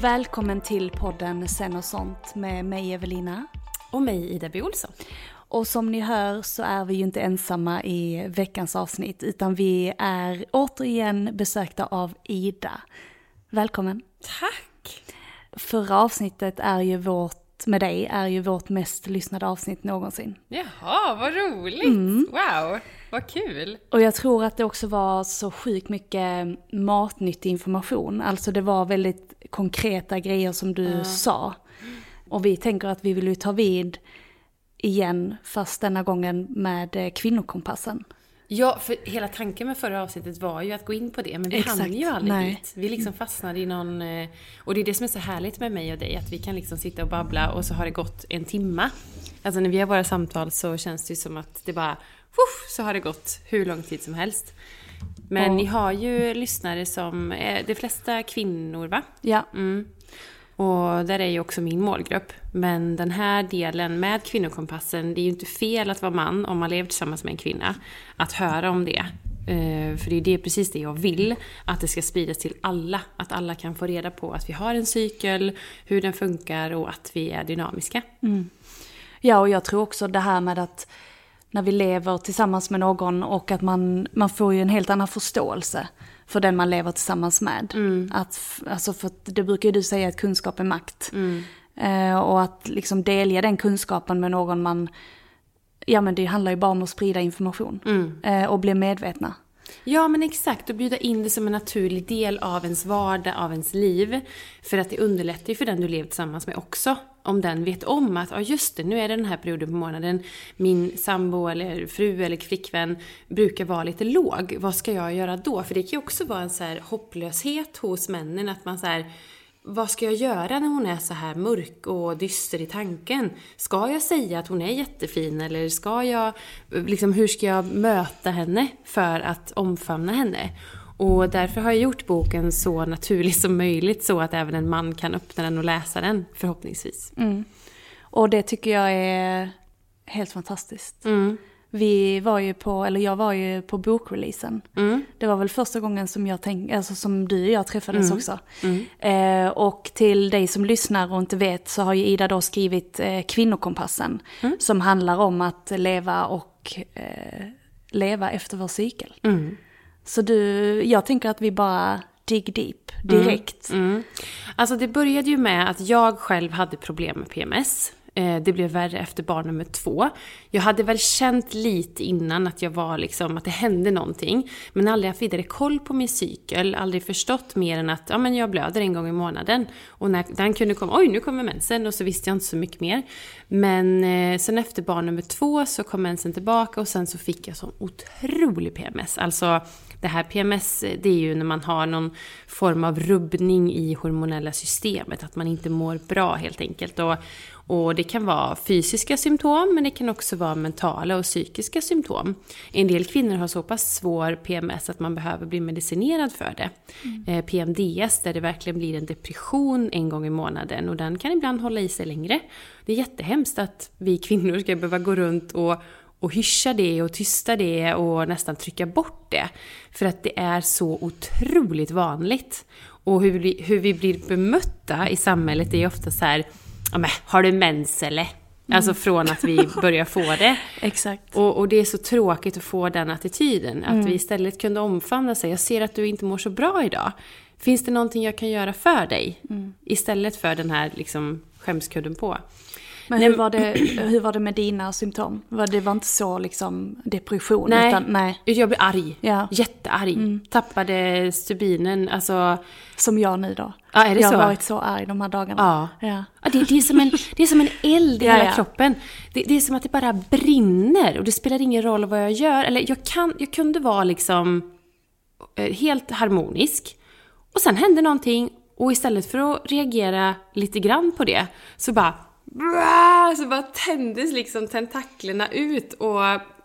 Välkommen till podden Sen och sånt med mig Evelina. Och mig Ida B. Olsson. Och som ni hör så är vi ju inte ensamma i veckans avsnitt utan vi är återigen besökta av Ida. Välkommen. Tack. Förra avsnittet är ju vårt, med dig, är ju vårt mest lyssnade avsnitt någonsin. Jaha, vad roligt. Wow, vad kul. Och jag tror att det också var så sjukt mycket matnyttig information. Alltså det var väldigt konkreta grejer som du sa. Och vi tänker att vi vill ju ta vid igen, fast denna gången med eh, kvinnokompassen. Ja, för hela tanken med förra avsnittet var ju att gå in på det, men vi Exakt, hann ju aldrig nej. dit. Vi liksom fastnade i någon... eh, Och det är det som är så härligt med mig och dig, att vi kan liksom sitta och babbla och så har det gått en timma. Alltså när vi har våra samtal så känns det ju som att det bara... Så har det gått hur lång tid som helst. Men Och- ni har ju lyssnare som... De flesta kvinnor, va? Ja, Mm. Och där är ju också min målgrupp. Men den här delen med kvinnokompassen, det är ju inte fel att vara man om man lever tillsammans med en kvinna. Att höra om det. Eh, För det är det, precis det jag vill. Att det ska spridas till alla. Att alla kan få reda på att vi har en cykel, hur den funkar och att vi är dynamiska. Ja, och jag tror också det här med att när vi lever tillsammans med någon och att man, man får ju en helt annan förståelse för den man lever tillsammans med. Att, f- alltså för att det brukar ju du säga att kunskap är makt. Eh, och att liksom delge den kunskapen med någon man, ja men det handlar ju bara om att sprida information. Eh, och bli medvetna. Ja men exakt, och bjuda in det som en naturlig del av ens vardag, av ens liv. För att det underlättar ju för den du lever tillsammans med också. Om den vet om att, ja just det, nu är det den här perioden på månaden. Min sambo eller fru eller flickvän brukar vara lite låg. Vad ska jag göra då? För det kan ju också vara en så här hopplöshet hos männen. Att man så här, vad ska jag göra när hon är så här mörk och dyster i tanken? Ska jag säga att hon är jättefin eller ska jag, liksom hur ska jag möta henne för att omfamna henne? Och därför har jag gjort boken så naturlig som möjligt så att även en man kan öppna den och läsa den förhoppningsvis. Och det tycker jag är helt fantastiskt. Vi var ju på, eller jag var ju på bokreleasen. Det var väl första gången som jag tänkte, alltså som du och jag träffades också. Eh, och till dig som lyssnar och inte vet så har ju Ida då skrivit eh, Kvinnokompassen. Som handlar om att leva och eh, leva efter vår cykel. Så du, jag tänker att vi bara dig deep direkt. Mm. Alltså det började ju med att jag själv hade problem med PMS. Eh, Det blev värre efter barn nummer två. Jag hade väl känt lite innan att jag var liksom, att det hände någonting. Men aldrig haft vidare koll på min cykel, aldrig förstått mer än att ja, men jag blöder en gång i månaden. Och när den kunde komma, oj nu kommer mensen och så visste jag inte så mycket mer. Men eh, sen efter barn nummer två så kom mensen tillbaka och sen så fick jag sån otrolig PMS. Alltså det här PMS, det är ju när man har någon form av rubbning i hormonella systemet, att man inte mår bra helt enkelt. Och, och det kan vara fysiska symptom, men det kan också vara mentala och psykiska symptom. En del kvinnor har så pass svår PMS att man behöver bli medicinerad för det. Eh, PMDS, där det verkligen blir en depression en gång i månaden och den kan ibland hålla i sig längre. Det är jättehemskt att vi kvinnor ska behöva gå runt och och hyscha det och tysta det och nästan trycka bort det. För att det är så otroligt vanligt. Och hur vi, hur vi blir bemötta i samhället är ofta så här, har du mens eller? Alltså från att vi börjar få det. Exakt. Och, och det är så tråkigt att få den attityden. Att vi istället kunde omfamna sig. Jag ser att du inte mår så bra idag. Finns det någonting jag kan göra för dig? Istället för den här liksom skämskudden på. Men hur var, det, hur var det med dina symptom? Det var inte så liksom depression? Nej, Utan, nej. jag blev arg. Ja. Jättearg. Tappade stubinen. Alltså, Som jag nu då. Ja, är det jag så? har varit så arg de här dagarna. ja. Ja. Ja, det, det, är som en, det är som en eld i Ja, hela kroppen. Det, det är som att det bara brinner och det spelar ingen roll vad jag gör. Eller jag, kan, jag kunde vara liksom eh, helt harmonisk. Och sen hände någonting och istället för att reagera lite grann på det så bara... Så bara tändes liksom tentaklerna ut och...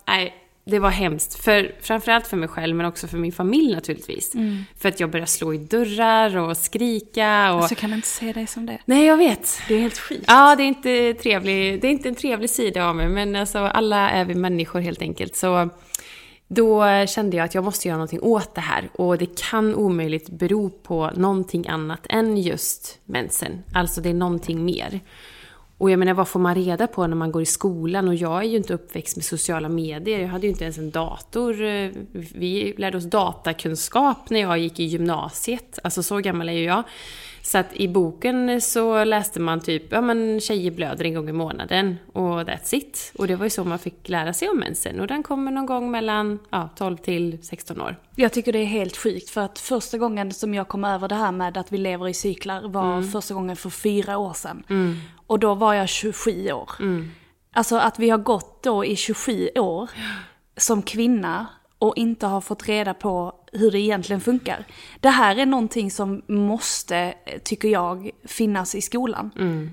Nej, det var hemskt. För, framförallt för mig själv men också för min familj naturligtvis. För att jag började slå i dörrar och skrika och... Alltså kan inte se dig som det. Nej, jag vet. Det är helt sjukt. Ja, det är inte trevlig, det är inte en trevlig sida av mig, men alltså alla är vi människor helt enkelt. Så då kände jag att jag måste göra någonting åt det här och det kan omöjligt bero på någonting annat än just mensen. Alltså det är någonting mer. Och jag menar, vad får man reda på när man går i skolan? Och jag är ju inte uppväxt med sociala medier. Jag hade ju inte ens en dator. Vi lärde oss datakunskap när jag gick i gymnasiet. Alltså så gammal är ju jag. Så att i boken så läste man typ, ja men tjejer blöder en gång i månaden och that's it. Och det var ju så man fick lära sig om mensen. Och den kommer någon gång mellan ja, 12 till 16 år. Jag tycker det är helt sjukt för att första gången som jag kom över det här med att vi lever i cyklar var Mm. första gången för fyra år sedan. Och då var jag 27 år. Mm. Alltså att vi har gått då i 27 år som kvinna och inte har fått reda på hur det egentligen funkar. Det här är någonting som måste, tycker jag, finnas i skolan.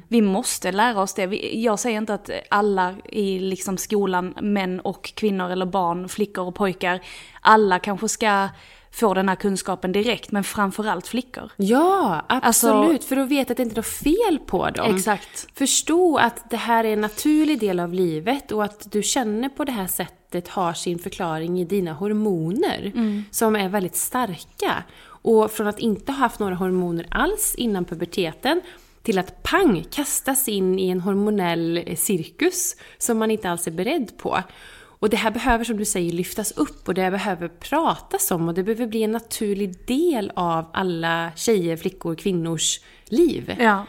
Vi måste lära oss det. Jag säger inte att alla i liksom skolan, män och kvinnor eller barn, flickor och pojkar, alla kanske ska få den här kunskapen direkt, men framförallt flickor. Ja, absolut. Alltså- för att veta att det inte är något fel på dem. Exakt. Förstå att det här är en naturlig del av livet och att du känner på det här sättet har sin förklaring i dina hormoner som är väldigt starka. Och från att inte ha haft några hormoner alls innan puberteten till att pang kastas in i en hormonell eh, cirkus som man inte alls är beredd på. Och det här behöver som du säger lyftas upp och det här behöver pratas om och det behöver bli en naturlig del av alla tjejer, flickor, kvinnors liv. Ja.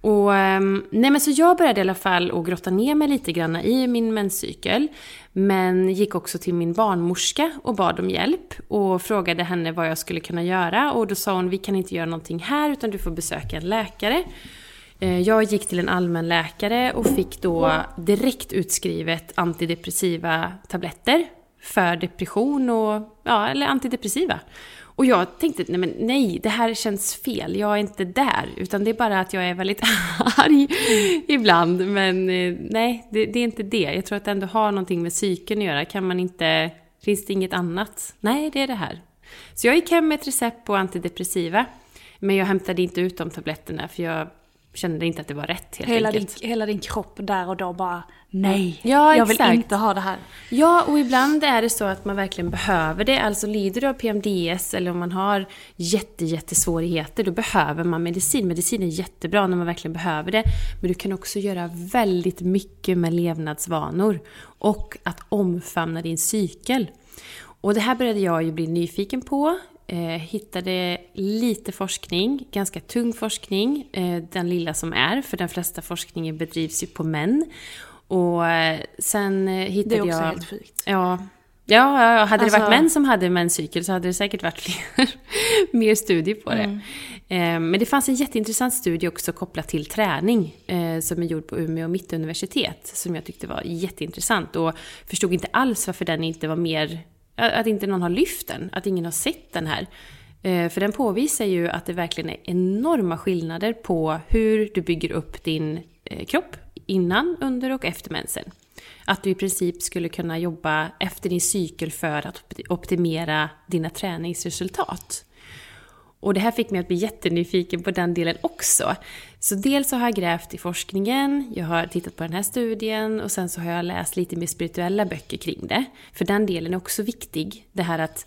Och, ehm, nej men så jag började i alla fall att grotta ner mig lite grann i min menscykel. Men gick också till min barnmorska och bad om hjälp. Och frågade henne vad jag skulle kunna göra. Och då sa hon, vi kan inte göra någonting här utan du får besöka en läkare. Eh, jag gick till en allmänläkare och fick då direkt utskrivet antidepressiva tabletter. För depression och, ja, eller antidepressiva. Och jag tänkte, nej men nej, det här känns fel. Jag är inte där. Utan det är bara att jag är väldigt arg ibland. Men eh, nej, det, det är inte det. Jag tror att det ändå har någonting med psyken att göra. Kan man inte, finns det inget annat? Nej, det är det här. Så jag gick hem med ett recept på antidepressiva. Men jag hämtade inte ut de tabletterna för jag kände inte att det var rätt helt Hela din, enkelt. hela din kropp där och då bara, nej, Ja, jag vill exakt. inte ha det här. Ja, och ibland är det så att man verkligen behöver det. Alltså lider du av PMDS eller om man har jätte, jättesvårigheter, då behöver man medicin. Medicin är jättebra när man verkligen behöver det. Men du kan också göra väldigt mycket med levnadsvanor. Och att omfamna din cykel. Och det här började jag ju bli nyfiken på. Eh, hittade lite forskning, ganska tung forskning, eh, den lilla som är, för den flesta forskningen bedrivs ju på män. Och eh, sen eh, hittade jag... Det är också jag, helt sjukt. Ja, Ja, ja, hade Alltså- det varit män som hade menscykel så hade det säkert varit fler, mer studier på det. Eh, Men det fanns en jätteintressant studie också kopplat till träning som är gjord på Umeå Mittuniversitet som jag tyckte var jätteintressant och förstod inte alls varför den inte var mer, att inte någon har lyft den, att ingen har sett den här. Eh, för den påvisar ju att det verkligen är enorma skillnader på hur du bygger upp din eh, kropp innan, under och efter mensen. Att du i princip skulle kunna jobba efter din cykel för att optimera dina träningsresultat. Och det här fick mig att bli jättenyfiken på den delen också. Så dels så har jag grävt i forskningen, jag har tittat på den här studien och sen så har jag läst lite mer spirituella böcker kring det. För den delen är också viktig. Det här att,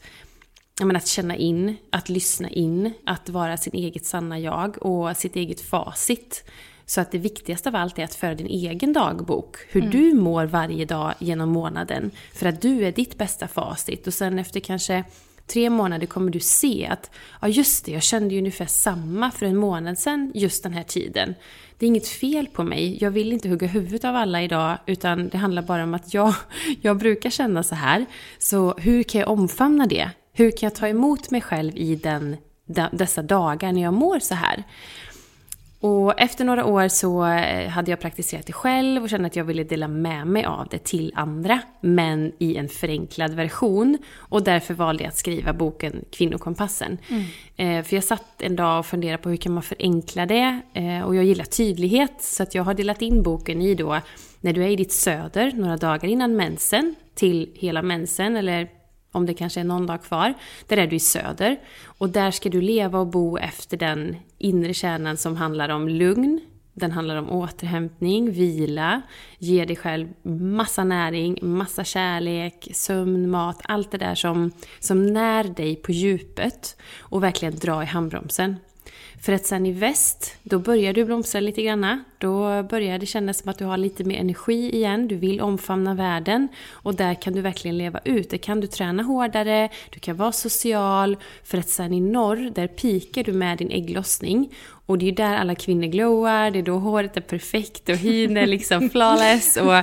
menar, att känna in, att lyssna in, att vara sin eget sanna jag och sitt eget facit. Så att det viktigaste av allt är att föra din egen dagbok. Hur du mår varje dag genom månaden. För att du är ditt bästa facit. Och sen efter kanske tre månader kommer du se att ja just det, jag kände ju ungefär samma för en månad sedan just den här tiden. Det är inget fel på mig, jag vill inte hugga huvudet av alla idag utan det handlar bara om att jag, jag brukar känna så här. Så hur kan jag omfamna det? Hur kan jag ta emot mig själv i den, dessa dagar när jag mår så här? Och efter några år så eh, hade jag praktiserat det själv och kände att jag ville dela med mig av det till andra, men i en förenklad version. Och därför valde jag att skriva boken Kvinnokompassen. Eh, för jag satt en dag och funderade på hur kan man förenkla det? Eh, och jag gillar tydlighet, så att jag har delat in boken i då när du är i ditt söder några dagar innan mensen till hela mensen, eller om det kanske är någon dag kvar, där är du i söder. Och där ska du leva och bo efter den inre kärnan som handlar om lugn, den handlar om återhämtning, vila, ge dig själv massa näring, massa kärlek, sömn, mat, allt det där som, som när dig på djupet och verkligen dra i handbromsen. För att sen i väst, då börjar du blomstra lite granna. Då börjar det kännas som att du har lite mer energi igen. Du vill omfamna världen. Och där kan du verkligen leva ut. Där kan du träna hårdare, du kan vara social. För att sen i norr, där pikar du med din ägglossning. Och det är ju där alla kvinnor glowar, det är då håret är perfekt och hyn är liksom flawless. Och,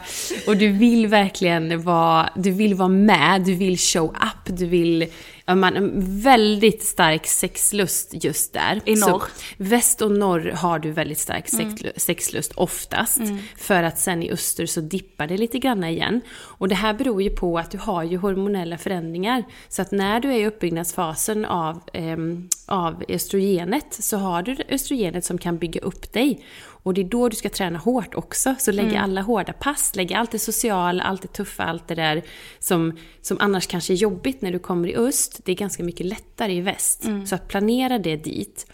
och du vill verkligen vara, du vill vara med, du vill show up, du vill... Man, väldigt stark sexlust just där. I Så norr. väst och norr har du väldigt stark sex- sexlust oftast. För att sen i öster så dippar det lite grann igen. Och det här beror ju på att du har ju hormonella förändringar. Så att när du är i uppbyggnadsfasen av, ehm, av östrogenet så har du östrogenet som kan bygga upp dig. Och det är då du ska träna hårt också. Så lägg alla hårda pass, lägg allt det sociala, allt det tuffa, allt det där som, som annars kanske är jobbigt när du kommer i öst. Det är ganska mycket lättare i väst. Så att planera det dit.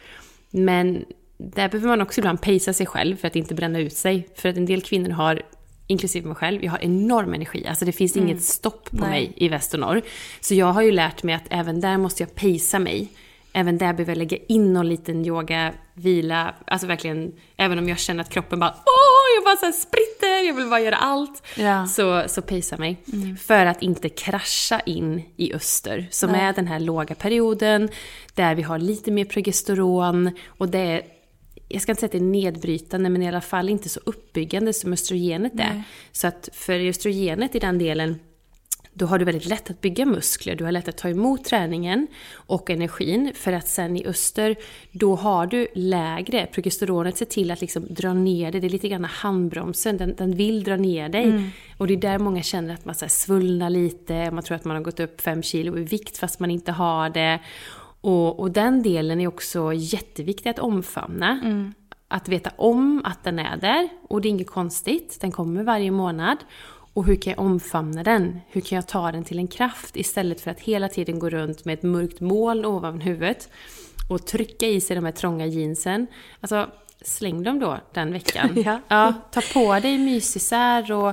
Men där behöver man också ibland pacea sig själv för att inte bränna ut sig. För att en del kvinnor har, inklusive mig själv, jag har enorm energi. Alltså det finns inget stopp på Nej. mig i väst och norr. Så jag har ju lärt mig att även där måste jag pacea mig. Även där behöver jag lägga in någon liten yoga, vila, alltså verkligen, även om jag känner att kroppen bara åh, jag bara så här spritter, jag vill bara göra allt. Ja. Så, så pacea mig. För att inte krascha in i öster, som är den här låga perioden, där vi har lite mer progesteron och det är jag ska inte säga att det är nedbrytande, men i alla fall inte så uppbyggande som östrogenet är. Så att för östrogenet i den delen, då har du väldigt lätt att bygga muskler, du har lätt att ta emot träningen och energin. För att sen i öster, då har du lägre, progesteronet ser till att liksom dra ner det, det är lite grann handbromsen, den, den vill dra ner dig. Och det är där många känner att man så svullnar lite, man tror att man har gått upp fem kilo i vikt fast man inte har det. Och, och den delen är också jätteviktig att omfamna. Att veta om att den är där, och det är inget konstigt, den kommer varje månad. Och hur kan jag omfamna den? Hur kan jag ta den till en kraft istället för att hela tiden gå runt med ett mörkt moln ovan huvudet och trycka i sig de här trånga jeansen. Alltså, släng dem då den veckan. Ja. ta på dig mysisar och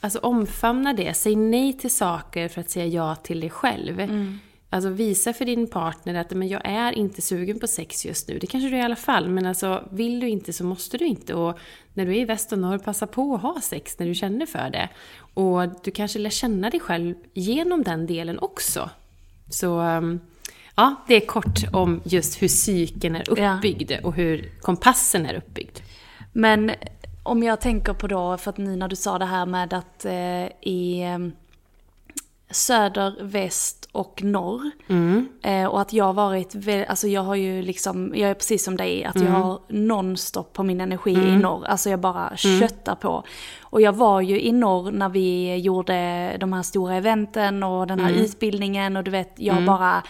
alltså, omfamna det. Säg nej till saker för att säga ja till dig själv. Alltså visa för din partner att men jag är inte sugen på sex just nu. Det kanske du är i alla fall, men alltså vill du inte så måste du inte. Och när du är i väst och norr, passa på att ha sex när du känner för det. Och du kanske lär känna dig själv genom den delen också. Så um, Ja, det är kort om just hur psyken är uppbyggd och hur kompassen är uppbyggd. Men om jag tänker på då, för att när du sa det här med att eh, i söder, väst och norr. Mm. Eh, och att jag varit, alltså jag har ju liksom, jag är precis som dig, att mm. jag har nonstop på min energi mm. i norr. Alltså jag bara mm. köttar på. Och jag var ju i norr när vi gjorde de här stora eventen och den här mm. utbildningen och du vet, jag har mm. bara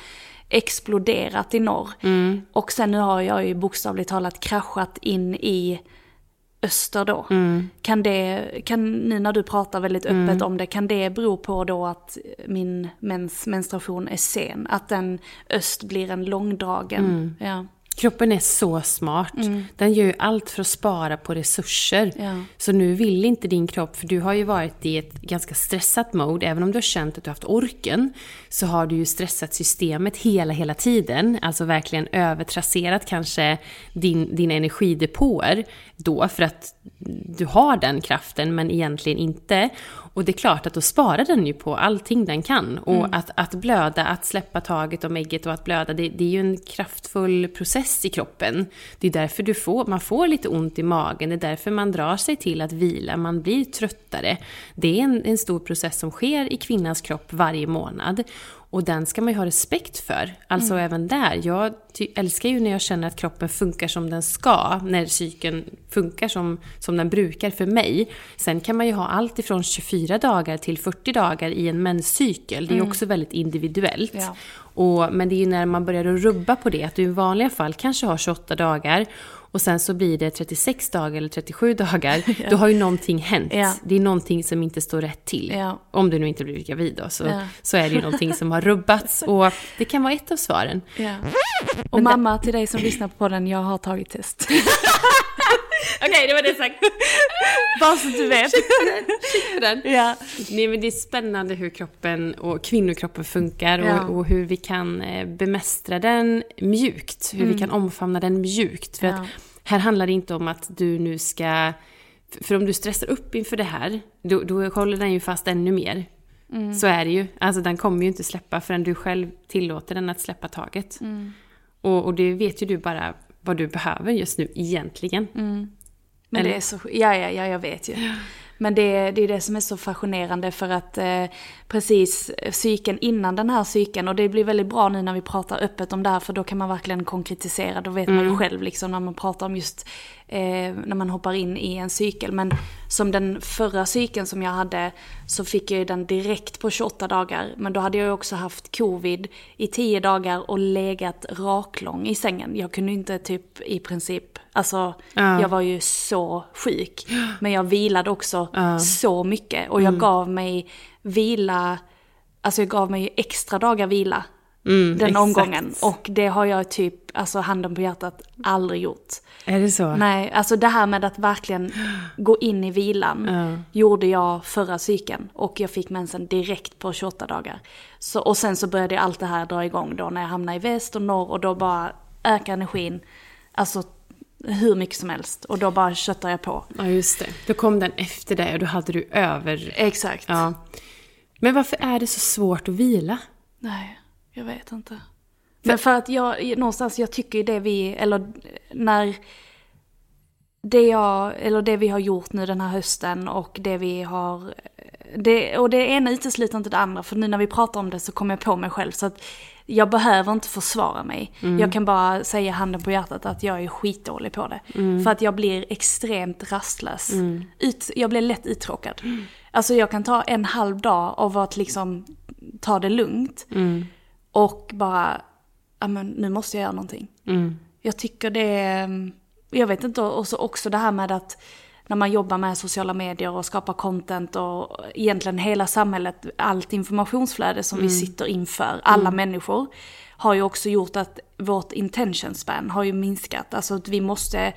exploderat i norr. Mm. Och sen nu har jag ju bokstavligt talat kraschat in i öster då. Mm. Kan det, kan, nu när du pratar väldigt öppet mm. om det, kan det bero på då att min mens, menstruation är sen? Att den öst blir en långdragen? Mm. Ja. Kroppen är så smart. Mm. Den gör ju allt för att spara på resurser. Ja. Så nu vill inte din kropp, för du har ju varit i ett ganska stressat mode, även om du har känt att du har haft orken, så har du ju stressat systemet hela, hela tiden. Alltså verkligen övertrasserat kanske din, dina energidepåer då, för att du har den kraften men egentligen inte. Och det är klart att då sparar den ju på allting den kan. Och mm. att, att blöda, att släppa taget om ägget och att blöda, det, det, är ju en kraftfull process i kroppen. Det är därför du får, man får lite ont i magen, det är därför man drar sig till att vila, man blir tröttare. Det är en, en stor process som sker i kvinnans kropp varje månad. Och den ska man ju ha respekt för. Alltså mm. även där. Jag älskar ju när jag känner att kroppen funkar som den ska. När cykeln funkar som, som den brukar för mig. Sen kan man ju ha allt ifrån 24 dagar till 40 dagar i en menscykel. Det är mm. också väldigt individuellt. Ja. Och, men det är ju när man börjar att rubba på det, att du i vanliga fall kanske har 28 dagar och sen så blir det 36 dagar eller 37 dagar, ja. då har ju någonting hänt. Ja. Det är någonting som inte står rätt till. Ja. Om du nu inte blivit gravid då, så, så är det ju någonting som har rubbats. Och det kan vara ett av svaren. Och mamma, till dig som lyssnar på podden, jag har tagit test. Okej, okay, det var det sagt. Bara så du vet. Check på den. Ja. Nej, men det är spännande hur kroppen och kvinnokroppen funkar och, ja. och hur vi kan eh, bemästra den mjukt. Hur mm. vi kan omfamna den mjukt. För ja. att här handlar det inte om att du nu ska... För om du stressar upp inför det här, då, då håller den ju fast ännu mer. Mm. Så är det ju. Alltså den kommer ju inte släppa förrän du själv tillåter den att släppa taget. Mm. Och, och det vet ju du bara vad du behöver just nu egentligen. Mm. Men Eller? det är så, ja, ja, ja, jag vet ju. Ja. Men det, det är det som är så fascinerande för att eh, precis cykeln innan den här cykeln, och det blir väldigt bra nu när vi pratar öppet om det här för då kan man verkligen konkretisera, då vet mm. man ju mm. själv liksom när man pratar om just eh, när man hoppar in i en cykel. Men som den förra cykeln som jag hade så fick jag den direkt på 28 dagar. Men då hade jag också haft covid i 10 dagar och legat raklång i sängen. Jag kunde inte typ i princip, alltså uh. jag var ju så sjuk. Men jag vilade också uh. så mycket och jag mm. gav mig vila, alltså jag gav mig extra dagar vila Mm, den exakt. omgången. Och det har jag typ, alltså handen på hjärtat, aldrig gjort. Är det så? Nej, alltså det här med att verkligen gå in i vilan uh. gjorde jag förra cykeln. Och jag fick mensen direkt på 28 dagar. Så, och sen så började allt det här dra igång då när jag hamnade i väst och norr och då bara ökar energin. Alltså hur mycket som helst. Och då bara köttar jag på. Ja, just det. Då kom den efter det och då hade du över... Exakt. Ja. Men varför är det så svårt att vila? Nej. Jag vet inte. Men för att jag, någonstans, jag tycker ju det vi, eller när det jag, eller det vi har gjort nu den här hösten och det vi har, det, och det ena utesluter inte det andra för nu när vi pratar om det så kommer jag på mig själv så att jag behöver inte försvara mig. Mm. Jag kan bara säga handen på hjärtat att jag är skitdålig på det. Mm. För att jag blir extremt rastlös. Mm. Ut, jag blir lätt uttråkad. Mm. Alltså jag kan ta en halv dag av att liksom ta det lugnt. Och bara, ja men nu måste jag göra någonting. Mm. Jag tycker det, jag vet inte, och så också det här med att när man jobbar med sociala medier och skapar content och egentligen hela samhället, allt informationsflöde som mm. vi sitter inför, alla mm. människor, har ju också gjort att vårt intention span har ju minskat. Alltså att vi måste,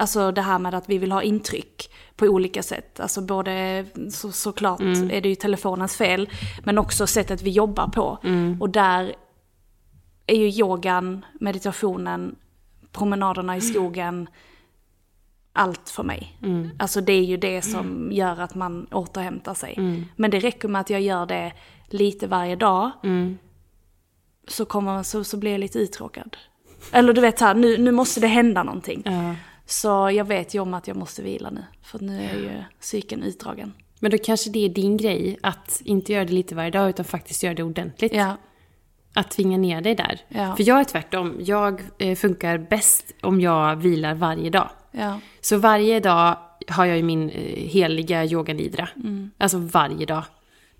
alltså det här med att vi vill ha intryck på olika sätt. Alltså både så, såklart mm. är det ju telefonens fel, men också sättet vi jobbar på. Mm. Och där är ju yogan, meditationen, promenaderna i skogen, allt för mig. Mm. Alltså det är ju det som gör att man återhämtar sig. Mm. Men det räcker med att jag gör det lite varje dag. Mm. så, kommer så, så blir jag lite uttråkad. Eller du vet här, nu, nu måste det hända någonting. Ja. Så jag vet ju om att jag måste vila nu. För nu är ju cykeln utdragen. Men då kanske det är din grej att inte göra det lite varje dag utan faktiskt göra det ordentligt. Ja, Att tvinga ner dig där. Ja. För jag är tvärtom. Jag eh, funkar bäst om jag vilar varje dag. ja, Så varje dag har jag ju min eh, heliga yoga nidra. Alltså varje dag.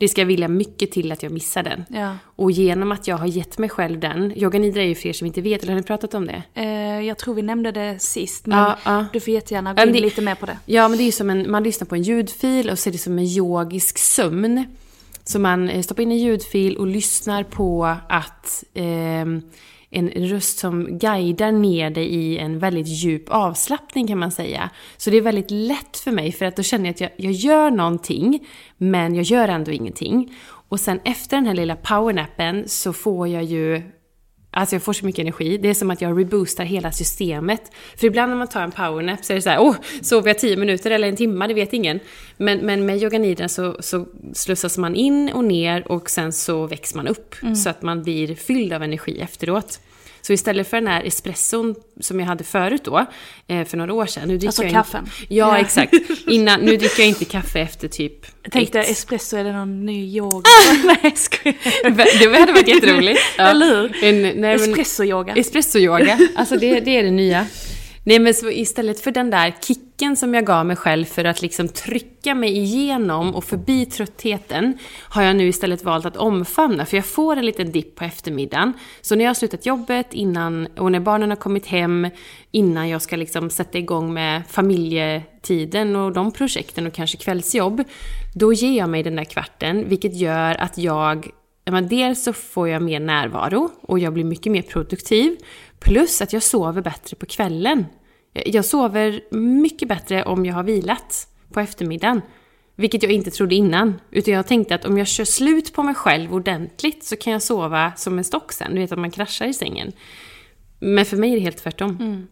Det ska vilja mycket till att jag missar den. ja. Och genom att jag har gett mig själv den, yoga nidra är ju för er som inte vet, eller har ni pratat om det? Eh, jag tror vi nämnde det sist, men Ja, ja. du får jättegärna gå in det- lite mer på det. Ja, men det är ju som en, man lyssnar på en ljudfil och så är det som en yogisk sömn. Så man eh, stoppar in en ljudfil och lyssnar på att ehm, en röst som guidar ner dig i en väldigt djup avslappning kan man säga. Så det är väldigt lätt för mig för att då känner jag att jag, jag gör någonting men jag gör ändå ingenting. Och sen efter den här lilla powernappen så får jag ju Alltså jag får så mycket energi. Det är som att jag reboostar hela systemet. För ibland när man tar en powernap så är det så här, åh, sover jag 10 minuter eller en timme, det vet ingen. Men, men med yoga nidra så, så slussas man in och ner och sen så väcks man upp. Så att man blir fylld av energi efteråt. Så istället för den här espresson som jag hade förut då, eh, för några år sedan. Nu dricker Alltså jag kaffen. Inte, ja, exakt. Innan, nu dricker jag inte kaffe efter typ Jag tänkte ett. espresso, är det någon ny yoga? Nej, jag skojar. Det hade varit jätteroligt. Ja. Eller hur? En, nej, men- Espresso-yoga. Espresso-yoga, alltså det, det är det nya. Nej men så istället för den där kicken som jag gav mig själv för att liksom trycka mig igenom och förbi tröttheten har jag nu istället valt att omfamna för jag får en liten dipp på eftermiddagen. Så när jag har slutat jobbet innan, och när barnen har kommit hem, innan jag ska liksom sätta igång med familjetiden och de projekten och kanske kvällsjobb, då ger jag mig den där kvarten vilket gör att jag Ja, men dels så får jag mer närvaro och jag blir mycket mer produktiv. Plus att jag sover bättre på kvällen. Jag sover mycket bättre om jag har vilat på eftermiddagen. Vilket jag inte trodde innan. Utan jag tänkte att om jag kör slut på mig själv ordentligt så kan jag sova som en stock sen. Du vet att man kraschar i sängen. Men för mig är det helt tvärtom.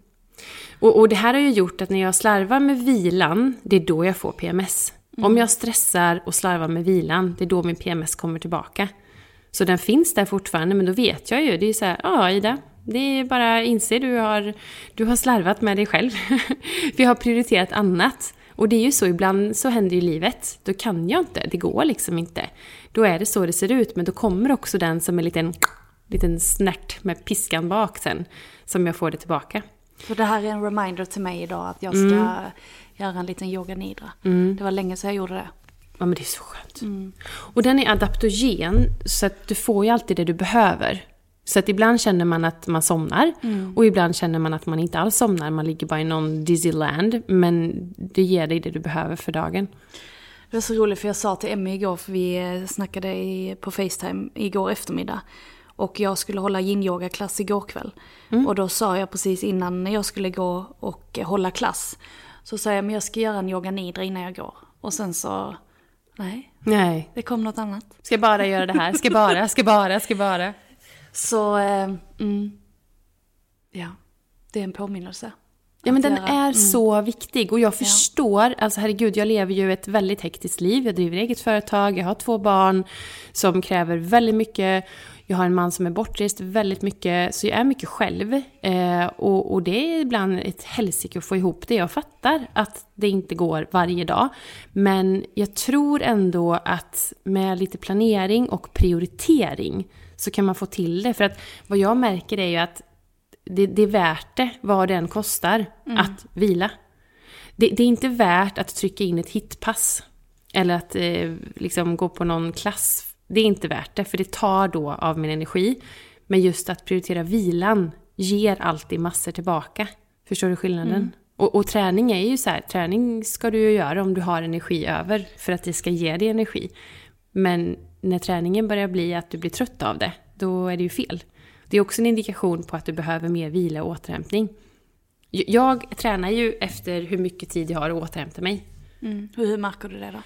Och, och det här har ju gjort att när jag slarvar med vilan, det är då jag får PMS. Om jag stressar och slarvar med vilan, det är då min PMS kommer tillbaka. Så den finns där fortfarande, men då vet jag ju. Det är så här, ja Ida, det är bara inse du har, du har slarvat med dig själv. Vi har prioriterat annat. Och det är ju så, ibland så händer ju livet. Då kan jag inte, det går liksom inte. Då är det så det ser ut, men då kommer också den som en liten, liten snärt med piskan bak sen. Som jag får det tillbaka. Så det här är en reminder till mig idag att jag ska göra en liten yoga nidra. Det var länge sedan jag gjorde det. Ja men det är så skönt. Och den är adaptogen, så att du får ju alltid det du behöver. Så att ibland känner man att man somnar och ibland känner man att man inte alls somnar, man ligger bara i någon dizzy land. Men det ger dig det du behöver för dagen. Det var så roligt för jag sa till Emmy igår, för vi snackade i, på Facetime igår eftermiddag. Och jag skulle hålla yin-yoga-klass igår kväll. Och då sa jag precis innan jag skulle gå och hålla klass. Så sa jag, men jag ska göra en yoga nidra innan jag går. Och sen så, nej, Nej. det kom något annat. Ska bara göra det här, ska bara, ska bara, ska bara. Så, eh, mm, ja, det är en påminnelse. Ja men den göra. Mm. är så viktig och jag förstår, alltså herregud jag lever ju ett väldigt hektiskt liv. Jag driver eget företag, jag har två barn som kräver väldigt mycket. Jag har en man som är bortrest väldigt mycket, så jag är mycket själv. Eh, och, och det är ibland ett helsike att få ihop det. Jag fattar att det inte går varje dag. Men jag tror ändå att med lite planering och prioritering så kan man få till det. För att vad jag märker är ju att det, det är värt det, vad det än kostar, att vila. Det, det är inte värt att trycka in ett hitpass. Eller att eh, liksom gå på någon klass. Det är inte värt det, för det tar då av min energi. Men just att prioritera vilan ger alltid massor tillbaka. Förstår du skillnaden? Och, och träning är ju så här, träning ska du ju göra om du har energi över. För att det ska ge dig energi. Men när träningen börjar bli att du blir trött av det, då är det ju fel. Det är också en indikation på att du behöver mer vila och återhämtning. Jag tränar ju efter hur mycket tid jag har att återhämta mig. Mm. Hur märker du det då?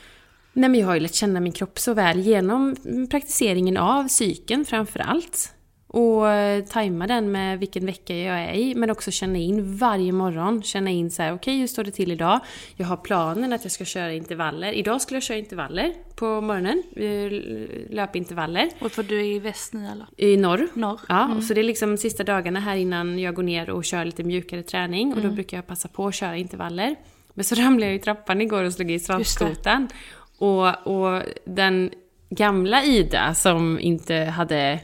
Nej, men jag har ju lärt känna min kropp så väl genom praktiseringen av psyken framför allt. Och eh, tajma den med vilken vecka jag är i. Men också känna in varje morgon. Känna in så här, okej okay, hur står det till idag? Jag har planen att jag ska köra intervaller. Idag skulle jag köra intervaller på morgonen. Eh, löpintervaller. Och för du är i väst nu eller? I norr. Norr. Ja, mm. så det är liksom sista dagarna här innan jag går ner och kör lite mjukare träning. Och då mm. brukar jag passa på att köra intervaller. Men så ramlade jag i trappan igår och slog i svanskotan. Och, och den gamla Ida som inte hade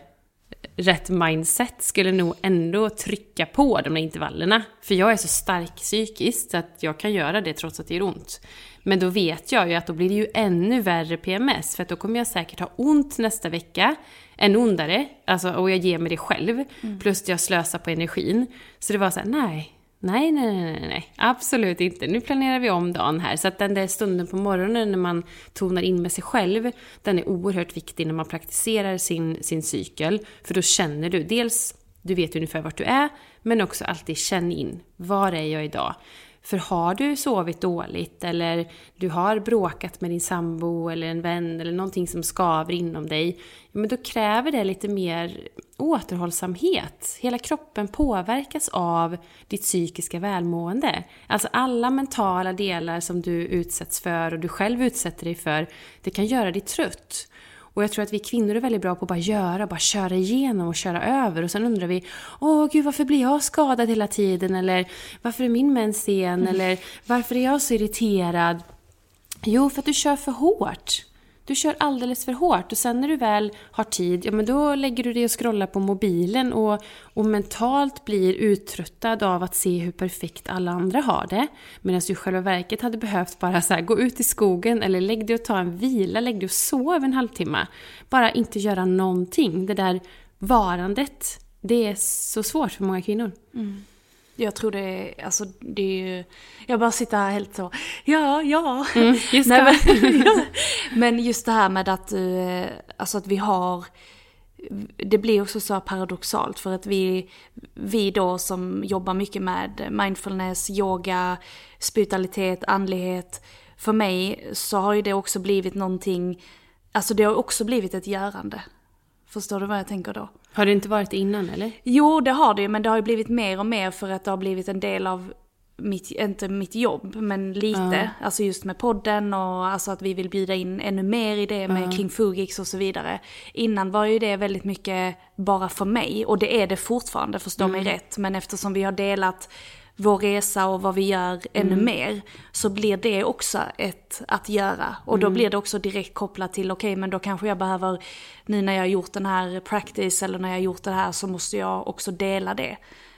rätt mindset skulle nog ändå trycka på de där intervallerna. För jag är så stark psykiskt att jag kan göra det trots att det gör ont. Men då vet jag ju att då blir det ju ännu värre PMS för att då kommer jag säkert ha ont nästa vecka. Ännu ondare, alltså, och jag ger mig det själv. Mm. Plus jag slösar på energin. Så det var så här, nej, Nej, nej, nej, nej, absolut inte. Nu planerar vi om dagen här. Så att den där stunden på morgonen när man tonar in med sig själv, den är oerhört viktig när man praktiserar sin, sin cykel. För då känner du dels, du vet ungefär vart du är, men också alltid känn in, var är jag idag? För har du sovit dåligt eller du har bråkat med din sambo eller en vän eller någonting som skaver inom dig, men då kräver det lite mer återhållsamhet. Hela kroppen påverkas av ditt psykiska välmående. Alltså alla mentala delar som du utsätts för och du själv utsätter dig för, det kan göra dig trött. Och jag tror att vi kvinnor är väldigt bra på att bara göra, bara köra igenom och köra över. Och sen undrar vi, åh gud varför blir jag skadad hela tiden? Eller varför är min mens sen? Mm. Eller varför är jag så irriterad? Jo, för att du kör för hårt. Du kör alldeles för hårt och sen när du väl har tid, ja men då lägger du dig och scrollar på mobilen och, och mentalt blir uttröttad av att se hur perfekt alla andra har det. Medan du i själva verket hade behövt bara så här, gå ut i skogen eller lägg dig och ta en vila, lägg dig och sov en halvtimme. Bara inte göra någonting. Det där varandet, det är så svårt för många kvinnor. Mm. Jag tror det är, alltså det är ju, jag bara sitter här helt så, ja, ja. Mm, just Nej, men, men just det här med att, eh, alltså att vi har, det blir också så paradoxalt för att vi, vi då som jobbar mycket med mindfulness, yoga, spiritualitet, andlighet. För mig så har ju det också blivit någonting, alltså det har också blivit ett görande. Förstår du vad jag tänker då? Har det inte varit innan eller? Jo, det har det ju, men det har ju blivit mer och mer för att det har blivit en del av mitt, inte mitt jobb, men lite. Uh. Alltså just med podden och alltså att vi vill bjuda in ännu mer i det med uh. kring Fugix och så vidare. Innan var ju det väldigt mycket bara för mig, och det är det fortfarande, förstå mm. mig rätt. Men eftersom vi har delat vår resa och vad vi gör ännu mm. mer, så blir det också ett att göra. Och då mm. blir det också direkt kopplat till, okej okay, men då kanske jag behöver, nu när jag har gjort den här practice eller när jag har gjort det här så måste jag också dela det.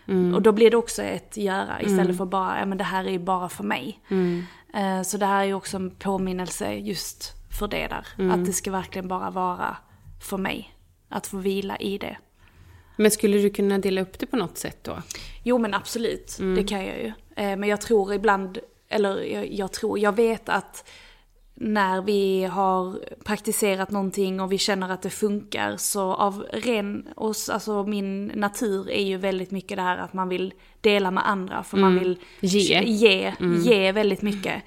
Mm. Och då blir det också ett göra istället mm. för bara, ja men det här är ju bara för mig. Mm. Uh, så det här är ju också en påminnelse just för det där. Mm. Att det ska verkligen bara vara för mig. Att få vila i det. Men skulle du kunna dela upp det på något sätt då? Jo men absolut, mm. det kan jag ju. Eh, men jag tror ibland, eller jag, jag, tror, jag vet att när vi har praktiserat någonting och vi känner att det funkar så av ren, alltså min natur är ju väldigt mycket det här att man vill dela med andra för mm. man vill ge, ge, mm. ge väldigt mycket.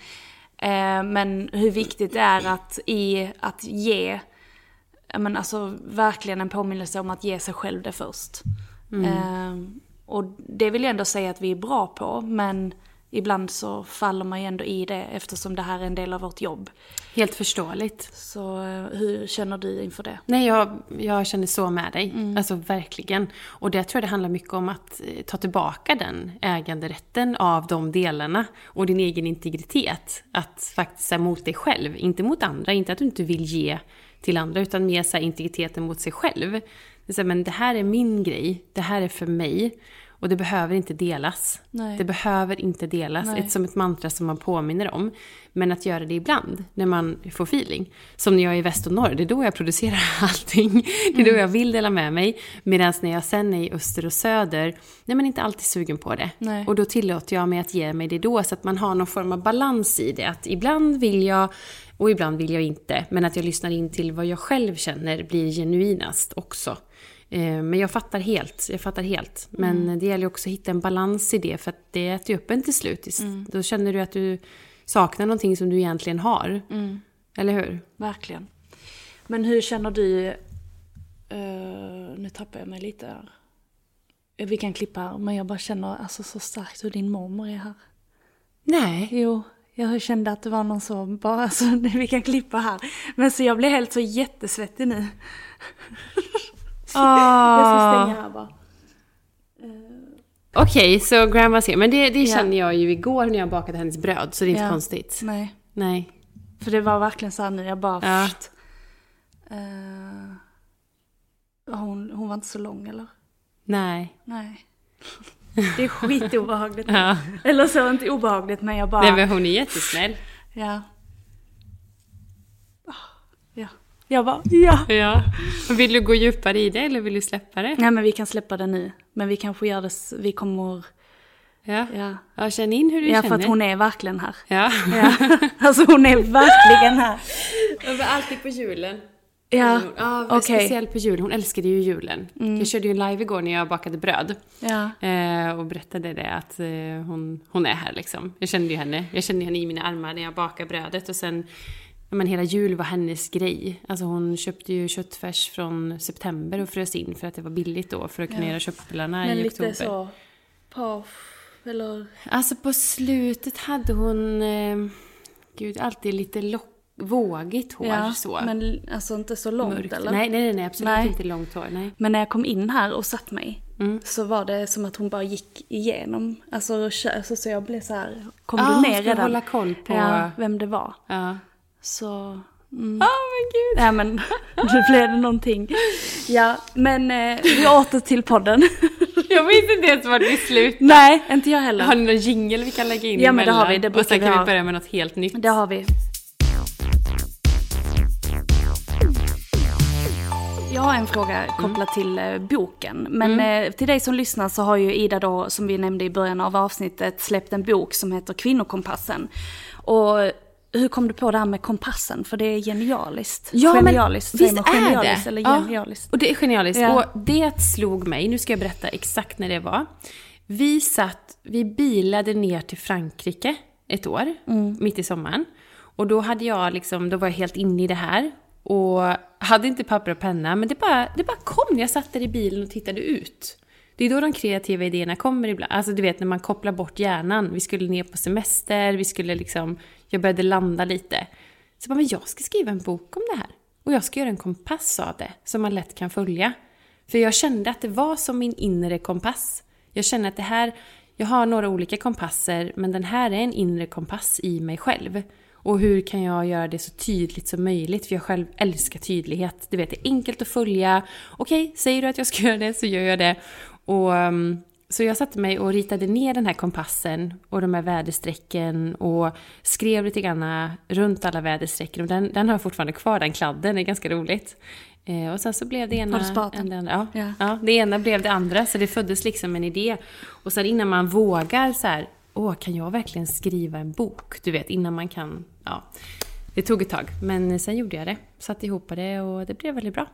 Eh, men hur viktigt det är att i att ge men alltså verkligen en påminnelse om att ge sig själv det först. Mm. Eh, och det vill jag ändå säga att vi är bra på, men ibland så faller man ju ändå i det eftersom det här är en del av vårt jobb. Helt förståeligt. Så eh, hur känner du inför det? Nej, jag, jag känner så med dig. Mm. Alltså verkligen. Och det tror jag det handlar mycket om att eh, ta tillbaka den äganderätten av de delarna och din egen integritet. Att faktiskt säga mot dig själv, inte mot andra. Inte att du inte vill ge till andra utan mer så integriteten mot sig själv. Det här, men det här är min grej, det här är för mig. Och det behöver inte delas. Nej. Det behöver inte delas. Ett, som ett mantra som man påminner om. Men att göra det ibland, när man får feeling. Som när jag är i väst och norr, det är då jag producerar allting. Det är då mm. jag vill dela med mig. Medan när jag sen är i öster och söder, nej men inte alltid sugen på det. Nej. Och då tillåter jag mig att ge mig det då, så att man har någon form av balans i det. Att ibland vill jag och ibland vill jag inte. Men att jag lyssnar in till vad jag själv känner blir genuinast också. Eh, men jag fattar helt, jag fattar helt. Men mm. det gäller också att hitta en balans i det för att det äter ju upp en till slut. Mm. Då känner du att du saknar någonting som du egentligen har. Mm. Eller hur? Verkligen. Men hur känner du uh, nu tappar jag mig lite här. Vi kan klippa här, men jag bara känner alltså så starkt hur din mormor är här. Nej. Jo, jag kände att det var någon som bara, alltså vi kan klippa här. Men så jag blev helt så jättesvettig nu. Jag ska stänga här bara. Okej, så grandma's here. Men det, det känner jag ju igår när jag bakade hennes bröd, så det är inte Ja. konstigt. Nej, Nej. för det var verkligen så här nu, jag bara... Ja. Eh, hon, hon var inte så lång eller? Nej. Nej. Det är skitobehagligt. Ja. Eller så, inte obehagligt men jag bara... Nej, men hon är jättesnäll. Ja. Ah, Ja. Jag bara, ja. Ja. Vill du gå djupare i det eller vill du släppa det? Nej men vi kan släppa det nu. Men vi kanske gör det, vi kommer... Ja. Ja, Ja, känn in hur du ja känner. för att hon är verkligen här. Ja. Ja. Alltså hon är verkligen här. Jag var alltid på julen. Ja, ja okej. speciellt på julen. Hon älskade ju julen. Jag körde ju en live igår när jag bakade bröd. Ja. Eh, och berättade det att eh, hon, hon är här liksom. Jag kände ju henne. Jag kände henne i mina armar när jag bakade brödet. Och sen, ja, men hela jul var hennes grej. Alltså hon köpte ju köttfärs från september och frös in för att det var billigt då. För att kunna göra köttbullarna Men i lite oktober. så, paff, eller... Alltså på slutet hade hon, eh, gud, alltid lite lock, vågigt hår Ja, så. men alltså inte så långt Mörkt. eller? Nej, nej, nej, nej, absolut Nej. inte långt hår. Nej. Men när jag kom in här och satt mig Mm. så var det som att hon bara gick igenom. Alltså, kö- alltså så jag blev så här, kom Ah, du ner redan? hålla koll på- Ja, vem det var. Ja. Så... Mm. Åh men gud! Ja men, nu blev det någonting. Ja, men eh, vi åter till podden. Jag vet inte ens var vi slutar. Nej, inte jag heller. Har ni någon jingle vi kan lägga in Ja, men det har vi, det Och sen kan vi börja med något helt nytt. Det har vi. Har en fråga kopplat till eh, boken. Men eh, till dig som lyssnar så har ju Ida då, som vi nämnde i början av avsnittet, släppt en bok som heter Kvinnokompassen. Och hur kom du på det här med kompassen? För det är genialiskt. Ja, men genialiskt, säger visst man är genialiskt det? eller Ja, genialiskt? och det är genialiskt. Ja. Och det slog mig, nu ska jag berätta exakt när det var. Vi satt, vi bilade ner till Frankrike ett år, Mm. mitt i sommaren. Och då hade jag liksom, då var jag helt inne i det här. Och hade inte papper och penna, men det bara, det bara kom. Jag satt där i bilen och tittade ut. Det är då de kreativa idéerna kommer ibland. Alltså du vet när man kopplar bort hjärnan. Vi skulle ner på semester, vi skulle liksom, jag började landa lite. Så jag bara, men jag ska skriva en bok om det här. Och jag ska göra en kompass av det, som man lätt kan följa. För jag kände att det var som min inre kompass. Jag känner att det här, jag har några olika kompasser, men den här är en inre kompass i mig själv. Och hur kan jag göra det så tydligt som möjligt? För jag själv älskar tydlighet. Du vet, det är enkelt att följa. Okej, säger du att jag ska göra det så gör jag det. Och, um, så jag satte mig och ritade ner den här kompassen och de här väderstrecken och skrev lite grann runt alla väderstrecken. Och den, den har jag fortfarande kvar, den kladden, det är ganska roligt. Eh, och sen så blev det ena... Den? en- andra. Ja, Ja. ja. det ena blev det andra, så det föddes liksom en idé. Och sen innan man vågar så här, åh, kan jag verkligen skriva en bok? Du vet, innan man kan, ja. Det tog ett tag, men sen gjorde jag det. Satte ihop det och det blev väldigt bra.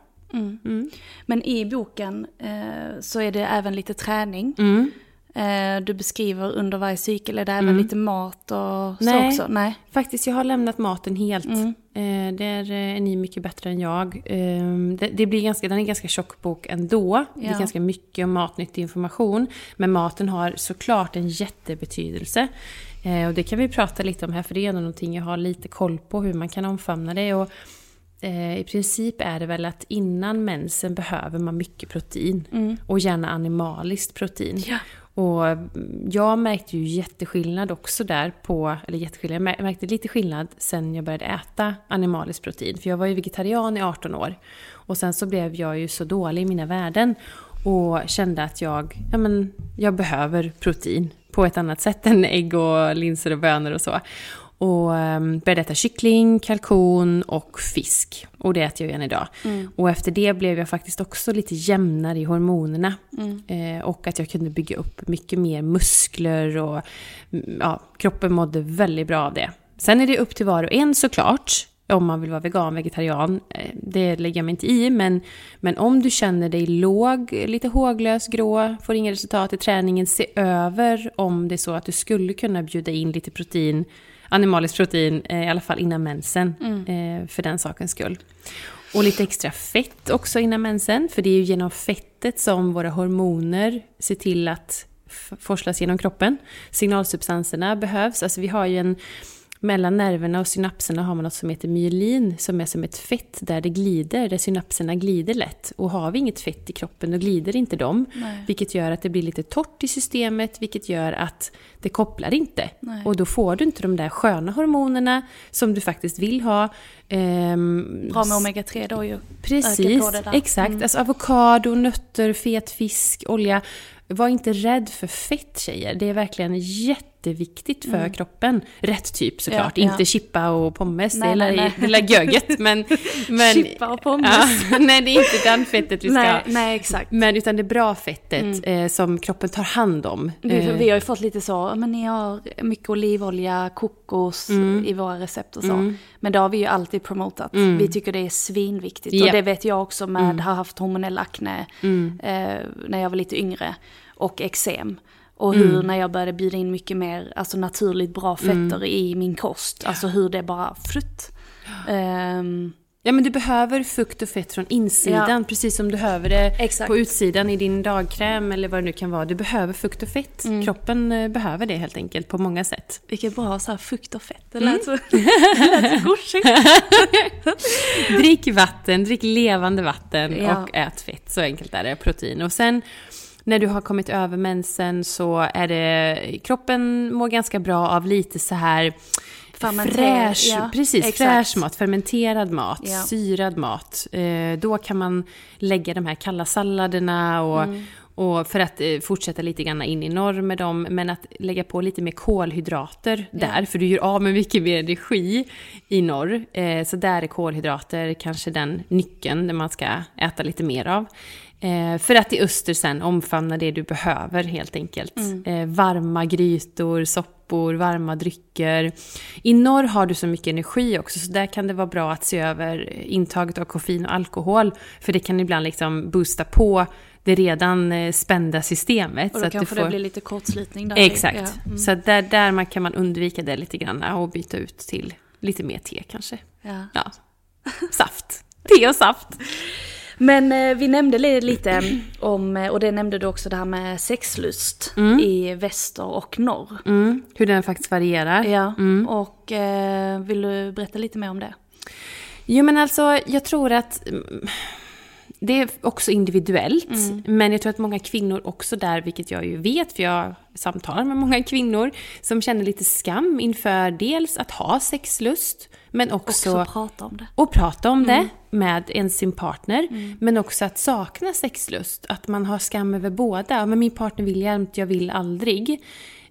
Men i boken eh, så är det även lite träning. Mm. Eh, du beskriver under varje cykel, är det även lite mat och så Nej. också? Nej. Faktiskt, jag har lämnat maten helt. Mm. Eh, där eh, är ni mycket bättre än jag. Eh, det, det blir ganska, den är en ganska tjock bok ändå. Det Ja. är ganska mycket om matnyttig information. Men maten har såklart en jättebetydelse. Och det kan vi prata lite om här, för det är ändå någonting jag har lite koll på, hur man kan omfamna det. Och, I princip är det väl att innan mensen behöver man mycket protein. Och gärna animaliskt protein. Ja. Och jag märkte ju jätteskillnad också där på, eller jätteskillnad, jag märkte lite skillnad sen jag började äta animaliskt protein. För jag var ju vegetarian i 18 år. Och sen så blev jag ju så dålig i mina värden. Och kände att jag, ja men, jag behöver protein på ett annat sätt än ägg och linser och bönor och så. Och um, började äta kyckling, kalkon och fisk. Och det äter jag igen idag. Och efter det blev jag faktiskt också lite jämnare i hormonerna. Eh, och att jag kunde bygga upp mycket mer muskler och mm, ja, kroppen mådde väldigt bra av det. Sen är det upp till var och en såklart. Om man vill vara vegan, vegetarian. Eh, Det lägger jag mig inte i. Men, men om du känner dig låg, lite håglös, grå, får inga resultat i träningen. Se över om det är så att du skulle kunna bjuda in lite protein animaliskt protein, eh, i alla fall innan mensen, eh, för den sakens skull. Och lite extra fett också innan mensen, för det är ju genom fettet som våra hormoner ser till att forslas genom kroppen. Signalsubstanserna behövs, alltså vi har ju en mellan nerverna och synapserna har man något som heter myelin som är som ett fett där det glider, där synapserna glider lätt. Och har vi inget fett i kroppen då glider inte de. Nej. Vilket gör att det blir lite torrt i systemet, vilket gör att det kopplar inte. Nej. Och då får du inte de där sköna hormonerna som du faktiskt vill ha. Ehm, Bra med omega-3 då ju. Precis, exakt. Mm. Alltså avokado, nötter, fet fisk, olja. Var inte rädd för fett tjejer. Det är verkligen jätte jätteviktigt för mm. kroppen. Rätt typ såklart, ja, inte ja. chippa och pommes, nej, det, är är göget. Men, men, chippa och pommes. Ja, nej, det är inte den fettet vi ska nej, nej, exakt. Men utan det bra fettet mm. eh, som kroppen tar hand om. Vi, eh. vi har ju fått lite så, men ni har mycket olivolja, kokos mm. i våra recept och så. Mm. Men det har vi ju alltid promotat. Mm. Vi tycker det är svinviktigt. Yeah. Och det vet jag också med, mm. har haft hormonell akne mm. eh, när jag var lite yngre. Och eksem. Och hur mm. när jag började bjuda in mycket mer alltså naturligt bra fetter mm. i min kost, alltså hur det bara flutt. Um, Ja men du behöver fukt och fett från insidan ja. precis som du behöver det Exakt. på utsidan i din dagkräm eller vad det nu kan vara. Du behöver fukt och fett. Mm. Kroppen eh, behöver det helt enkelt på många sätt. Vilket bra så här, fukt och fett. Det lät mm. så, det så drick vatten, drick levande vatten ja. och ät fett. Så enkelt är det. Protein. Och sen när du har kommit över mensen så är det, kroppen mår ganska bra av lite så här fräsch, ja, precis, fräsch mat, fermenterad mat, ja. syrad mat. Eh, då kan man lägga de här kalla salladerna och, mm. och för att eh, fortsätta lite grann in i norr med dem, men att lägga på lite mer kolhydrater ja. där, för du gör av med mycket mer energi i norr. Eh, så där är kolhydrater kanske den nyckeln där man ska äta lite mer av. Eh, för att i öster sen omfamna det du behöver helt enkelt. Mm. Eh, varma grytor, soppor, varma drycker. I norr har du så mycket energi också så där kan det vara bra att se över intaget av koffein och alkohol. För det kan ibland liksom boosta på det redan eh, spända systemet. Och då så kanske får... det blir lite kortslutning där. Exakt. Ja. Mm. Så där, där man kan man undvika det lite grann och byta ut till lite mer te kanske. Ja. ja. Saft. te och saft. Men eh, vi nämnde lite om, eh, och det nämnde du också, det här med sexlust mm. i väster och norr. Mm. Hur den faktiskt varierar. Ja, mm. och eh, vill du berätta lite mer om det? Jo men alltså, jag tror att mm, det är också individuellt, mm. men jag tror att många kvinnor också där, vilket jag ju vet, för jag samtalar med många kvinnor, som känner lite skam inför dels att ha sexlust, men också, också prata om det. Och prata om mm. det med en sin partner. Mm. Men också att sakna sexlust. Att man har skam över båda. Men min partner vill jämt, jag vill aldrig.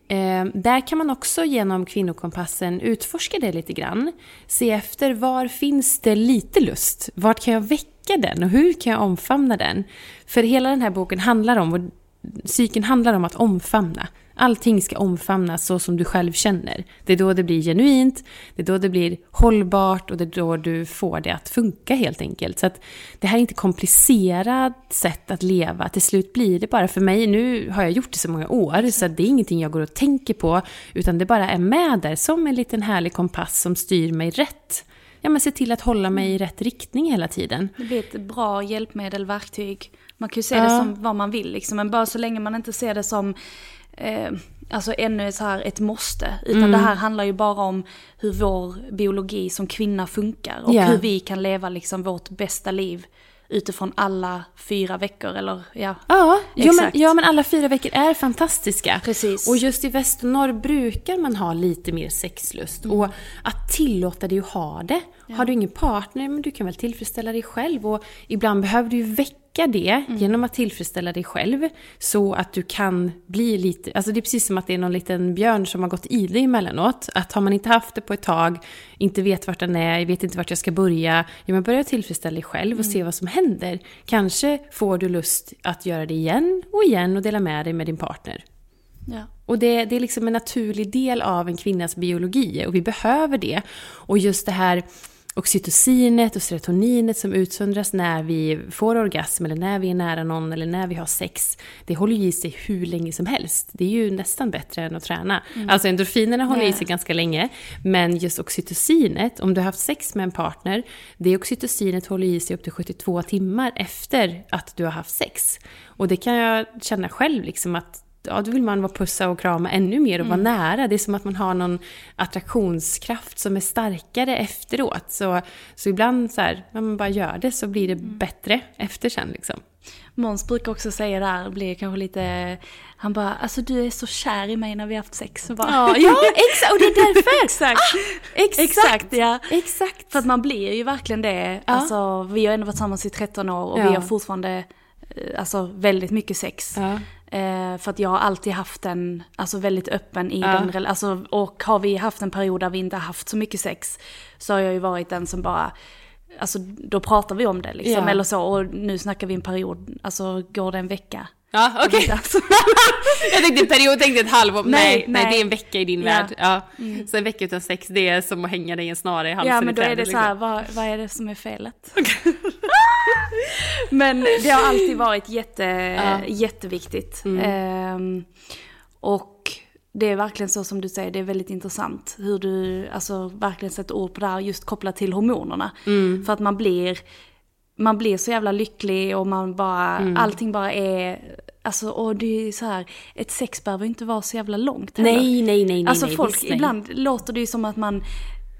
Eh, där kan man också genom kvinnokompassen utforska det lite grann. Se efter var finns det lite lust? Vart kan jag väcka den och hur kan jag omfamna den? För hela den här boken handlar om, och psyken handlar om att omfamna. Allting ska omfamnas så som du själv känner. Det är då det blir genuint, det är då det blir hållbart och det är då du får det att funka helt enkelt. Så att det här är inte komplicerat sätt att leva. Till slut blir det bara för mig, nu har jag gjort det så många år så det är ingenting jag går och tänker på utan det bara är med där som en liten härlig kompass som styr mig rätt. Ja men se till att hålla mig i rätt riktning hela tiden. Det blir ett bra hjälpmedel, verktyg. Man kan ju se ja. det som vad man vill liksom, men bara så länge man inte ser det som eh, alltså ännu så här ett måste. Utan mm. det här handlar ju bara om hur vår biologi som kvinna funkar. Och yeah. hur vi kan leva liksom vårt bästa liv utifrån alla fyra veckor eller ja. Ja, ja, men, ja men alla fyra veckor är fantastiska. Precis. Och just i väst och norr brukar man ha lite mer sexlust. Mm. Och att tillåta dig att ha det. Ja. Har du ingen partner, men du kan väl tillfredsställa dig själv. Och ibland behöver du ju väcka det mm. genom att tillfredsställa dig själv. Så att du kan bli lite, alltså det är precis som att det är någon liten björn som har gått i dig emellanåt. Att har man inte haft det på ett tag, inte vet vart den är, vet inte vart jag ska börja. Ja men börja tillfredsställa dig själv och mm. se vad som händer. Kanske får du lust att göra det igen och igen och dela med dig med din partner. Ja. Och det, det är liksom en naturlig del av en kvinnas biologi och vi behöver det. Och just det här oxytocinet och serotoninet som utsöndras när vi får orgasm eller när vi är nära någon eller när vi har sex, det håller ju i sig hur länge som helst. Det är ju nästan bättre än att träna. Mm. Alltså endorfinerna håller yeah. i sig ganska länge, men just oxytocinet, om du har haft sex med en partner, det oxytocinet håller i sig upp till 72 timmar efter att du har haft sex. Och det kan jag känna själv, liksom att ja, då vill man vara pussa och krama ännu mer och mm. vara nära. Det är som att man har någon attraktionskraft som är starkare efteråt. Så, så ibland så här, när man bara gör det så blir det mm. bättre efter sen liksom. Måns brukar också säga där, blir kanske lite, han bara, alltså du är så kär i mig när vi har haft sex. Och bara, ja, ja exakt, och det är därför! exakt. Ah, exakt. exakt, ja. Exakt. För att man blir ju verkligen det. Ja. Alltså, vi har ändå varit tillsammans i 13 år och ja. vi har fortfarande eh, alltså, väldigt mycket sex. Ja. Eh, för att jag har alltid haft en, alltså väldigt öppen i ja. den alltså, Och har vi haft en period där vi inte har haft så mycket sex så har jag ju varit den som bara, alltså då pratar vi om det liksom. Ja. Eller så, och nu snackar vi en period, alltså går det en vecka. Ja, okej. Okay. jag tänkte period, tänkte ett halvår. Nej, nej, nej, det är en vecka i din ja. värld. Ja. Mm. Så en vecka utan sex, det är som att hänga dig i en snara i halsen Ja, men då är det så här, liksom. vad, vad är det som är felet? Okay. men det har alltid varit jätte, ja. jätteviktigt. Mm. Um, och det är verkligen så som du säger, det är väldigt intressant hur du alltså, verkligen sätter ord på det här just kopplat till hormonerna. Mm. För att man blir, man blir så jävla lycklig och man bara, mm. allting bara är, alltså och det är så här, ett sex behöver inte vara så jävla långt heller. Nej, nej, nej, Alltså nej, folk, nej. ibland låter det ju som att man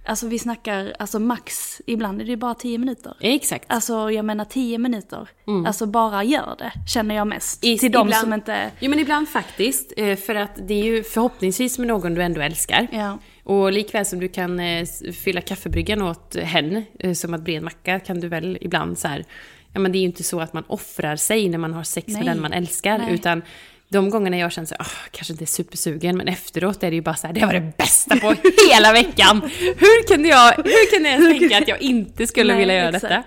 Alltså vi snackar, alltså max, ibland är det bara tio minuter. Exakt. Alltså jag menar tio minuter. Mm. Alltså bara gör det, känner jag mest. I, till de som inte... Jo men ibland faktiskt, eh, för att det är ju förhoppningsvis med någon du ändå älskar. Ja. Och likväl som du kan eh, fylla kaffebryggan åt hen, eh, som att bre en macka, kan du väl ibland så här, ja men det är ju inte så att man offrar sig när man har sex Nej. med den man älskar, Nej. utan de gångerna jag känner så oh, kanske inte är supersugen, men efteråt är det ju bara så här, det var det bästa på hela veckan. Hur kunde jag, hur kunde jag ens tänka att jag inte skulle Nej, vilja göra exakt. detta?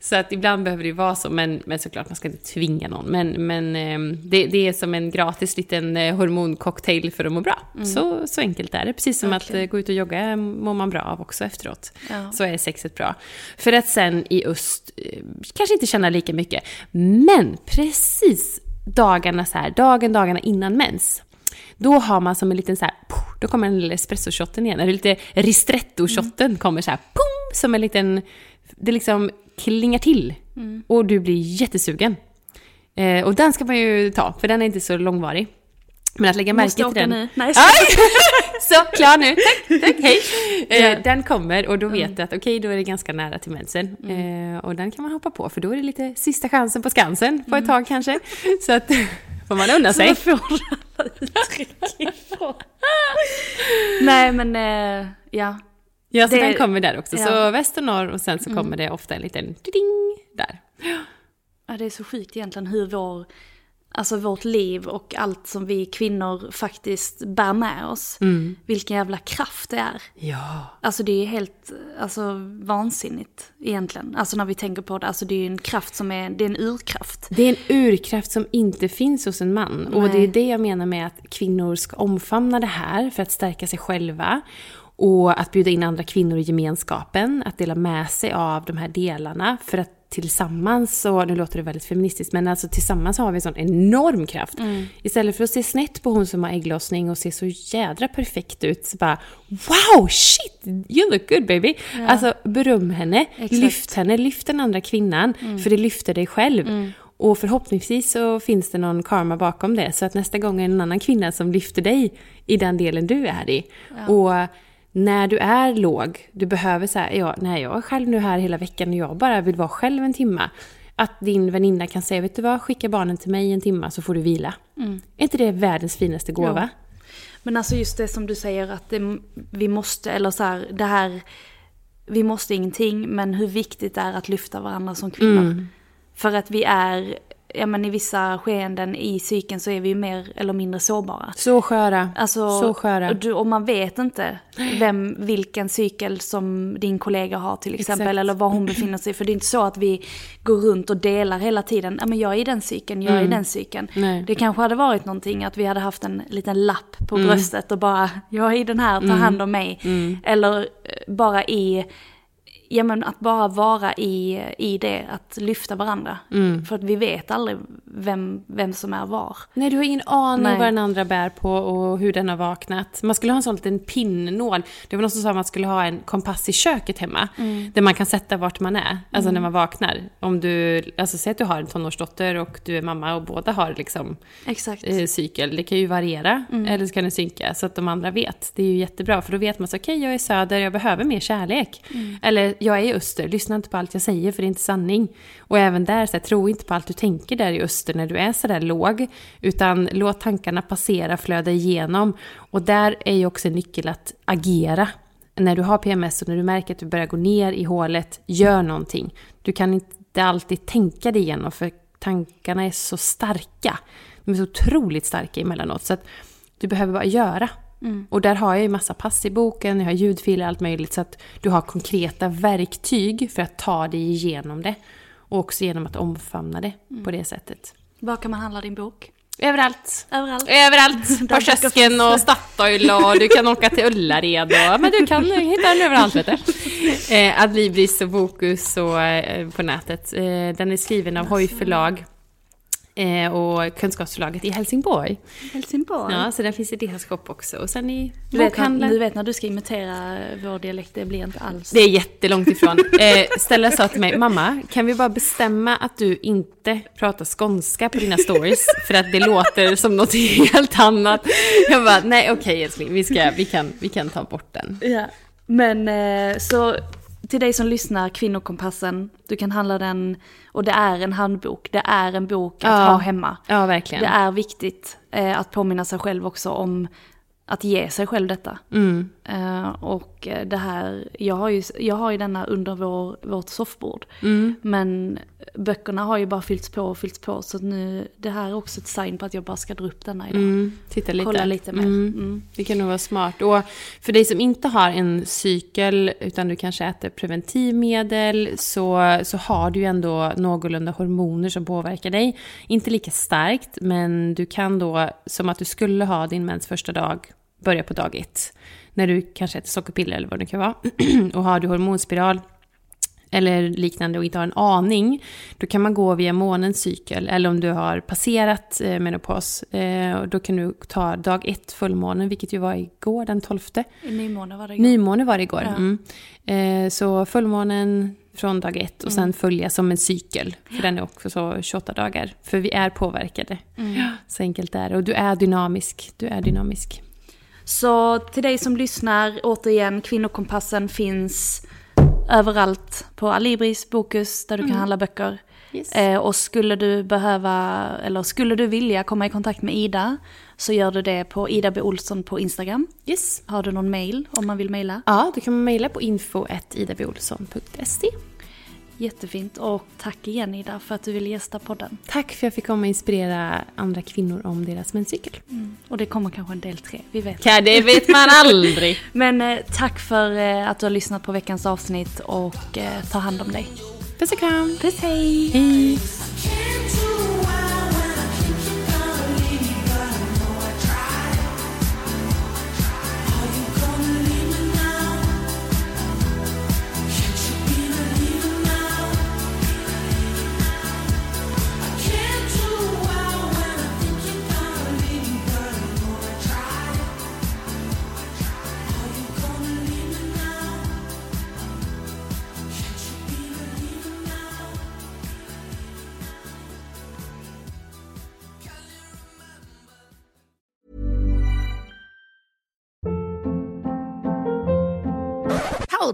Så att ibland behöver det vara så, men, men såklart man ska inte tvinga någon. Men, men eh, det, det, är som en gratis liten eh, hormoncocktail för att må bra. Mm. Så, så enkelt är det. Precis som okay. att eh, gå ut och jogga mår man bra av också efteråt. Ja. Så är sexet bra. För att sen i öst kanske inte känna lika mycket. Men precis dagarna så här, dagen, dagarna innan mens. Då har man som en liten så här, då kommer den lilla espresso-shotten igen, eller lite ristretto-shotten mm. kommer så här, pum, som en liten, det liksom klingar till. Mm. Och du blir jättesugen. Eh, och den ska man ju ta, för den är inte så långvarig. Men att lägga märke till den... Nu. Nej, så, klar nu. Tack, tack, hej. Eh, den kommer och då vet mm. du att okej, okay, då är det ganska nära till mensen. Mm. Eh, och den kan man hoppa på, för då är det lite sista chansen på Skansen på ett mm. tag kanske. Så att får man unna sig. Så får alla uttryck ifrån. Nej men, eh, ja. Ja, så det, den kommer där också. Ja. Så väst och norr och sen så kommer mm. det ofta en liten ding där. Ja, det är så sjukt egentligen hur vår alltså vårt liv och allt som vi kvinnor faktiskt bär med oss. Mm. Vilken jävla kraft det är. Ja. Alltså det är helt alltså, vansinnigt egentligen. Alltså när vi tänker på det. Alltså det är en kraft som är, det är en urkraft. Det är en urkraft som inte finns hos en man. Nej. Och det är det jag menar med att kvinnor ska omfamna det här för att stärka sig själva. Och att bjuda in andra kvinnor i gemenskapen, att dela med sig av de här delarna. För att tillsammans, och nu låter det väldigt feministiskt, men alltså tillsammans har vi en sån enorm kraft. Mm. Istället för att se snett på hon som har ägglossning och se så jädra perfekt ut, så bara Wow, shit, you look good baby! Ja. Alltså beröm henne, Exakt. lyft henne, lyft den andra kvinnan, mm. för det lyfter dig själv. Mm. Och förhoppningsvis så finns det någon karma bakom det, så att nästa gång är det en annan kvinna som lyfter dig i den delen du är i. Ja. Och när du är låg, du behöver säga, ja, nej jag är själv nu här hela veckan och jag bara vill vara själv en timma. Att din väninna kan säga, vet du vad, skicka barnen till mig en timma så får du vila. Mm. Är inte det världens finaste gåva? Jo. Men alltså just det som du säger att det, vi måste, eller så här, det här, vi måste ingenting, men hur viktigt det är att lyfta varandra som kvinnor. Mm. För att vi är ja men i vissa skeenden i cykeln så är vi ju mer eller mindre sårbara. Så sköra. Alltså, så sköra. Och, du, och man vet inte vem, vilken cykel som din kollega har till exempel. Exakt. Eller var hon befinner sig. För det är inte så att vi går runt och delar hela tiden. Ja men jag är i den cykeln, jag är mm. i den cykeln. Nej. Det kanske hade varit någonting att vi hade haft en liten lapp på mm. bröstet och bara, jag är i den här, ta mm. hand om mig. Mm. Eller eh, bara i ja men att bara vara i, i det, att lyfta varandra. Mm. För att vi vet aldrig vem, vem som är var. Nej, du har ingen aning Nej. vad den andra bär på och hur den har vaknat. Man skulle ha en sån liten pinnål. Det var någon som sa att man skulle ha en kompass i köket hemma. Där man kan sätta vart man är, alltså när man vaknar. Om du, alltså säg att du har en tonårsdotter och du är mamma och båda har liksom Exakt. eh, cykel. Det kan ju variera, eller så kan det synka så att de andra vet. Det är ju jättebra, för då vet man så okej, jag är söder, jag behöver mer kärlek. Eller, jag är i öster, lyssna inte på allt jag säger för det är inte sanning. Och även där, så här, tro inte på allt du tänker där i öster när du är sådär låg, utan låt tankarna passera, flöda igenom. Och där är ju också en nyckel att agera. När du har PMS och när du märker att du börjar gå ner i hålet, gör någonting. Du kan inte alltid tänka dig igenom, för tankarna är så starka. De är så otroligt starka emellanåt. Så att du behöver bara göra. Och där har jag ju massa pass i boken, jag har ljudfiler, allt möjligt. Så att du har konkreta verktyg för att ta dig igenom det. Och också genom att omfamna det på det sättet. Var kan man handla din bok? Överallt. Överallt. Överallt! På kiosken och Statoil och du kan åka till Ullared och... Men du kan hitta den överallt vet du. Eh, Adlibris och Bokus och eh, på nätet. Eh, den är skriven av Hoj förlag. Eh, och Kunskapsförlaget i Helsingborg. Helsingborg. Ja, så den finns i deras shop också. Och sen i Du, vet, när, du vet när du ska imitera vår dialekt, det blir inte alls. Det är jättelångt ifrån. Eh, Stella sa till mig, mamma, kan vi bara bestämma att du inte pratar skånska på dina stories? För att det låter som något helt annat. Jag bara, nej okej älskling, vi, ska, vi, kan, vi kan ta bort den. Ja. Men eh, så till dig som lyssnar, Kvinnokompassen, du kan handla den, och det är en handbok, det är en bok att Ja. ha hemma. Ja, verkligen. Det är viktigt eh, att påminna sig själv också om att ge sig själv detta. Mm. Eh, och det här, jag har ju, jag har ju denna under vår, vårt soffbord. Mm. Men böckerna har ju bara fyllts på och fyllts på. Så nu, det här är också ett sign på att jag bara ska dra upp denna idag. Mm. Titta lite. Kolla lite mer. Mm. Mm. Det kan nog vara smart. Och för dig som inte har en cykel, utan du kanske äter preventivmedel, så, så har du ju ändå någorlunda hormoner som påverkar dig. Inte lika starkt, men du kan då, som att du skulle ha din mens första dag, börja på dag ett. När du kanske äter sockerpiller eller vad det kan vara. och har du hormonspiral, eller liknande och inte har en aning, då kan man gå via månens cykel. Eller om du har passerat eh, menopaus, eh, och då kan du ta dag ett, fullmånen, vilket ju var igår, den 12. I nymåne var det igår. Nymåne var det igår. Ja. Mm. Eh, så fullmånen från dag ett och sen följa som en cykel. För den är också så 28 dagar. För vi är påverkade. Ja, så enkelt är det. Och du är dynamisk. Du är dynamisk. Så till dig som lyssnar, återigen, Kvinnokompassen finns överallt på Alibris, Bokus, där du kan handla böcker. Yes. Eh, och skulle du behöva, eller skulle du vilja komma i kontakt med Ida, så gör du det på Ida B. Olsson på Instagram. Yes. Har du någon mail om man vill mejla? Ja, då kan mejla på info.idabolsson.se. Jättefint. Och tack igen Ida för att du ville gästa podden. Tack för att jag fick komma och inspirera andra kvinnor om deras menscykel. Och det kommer kanske en del tre, vi vet. Ja, det vet man aldrig. Men eh, tack för eh, att du har lyssnat på veckans avsnitt och eh, ta hand om dig. Puss och kram. Puss hej! Hej.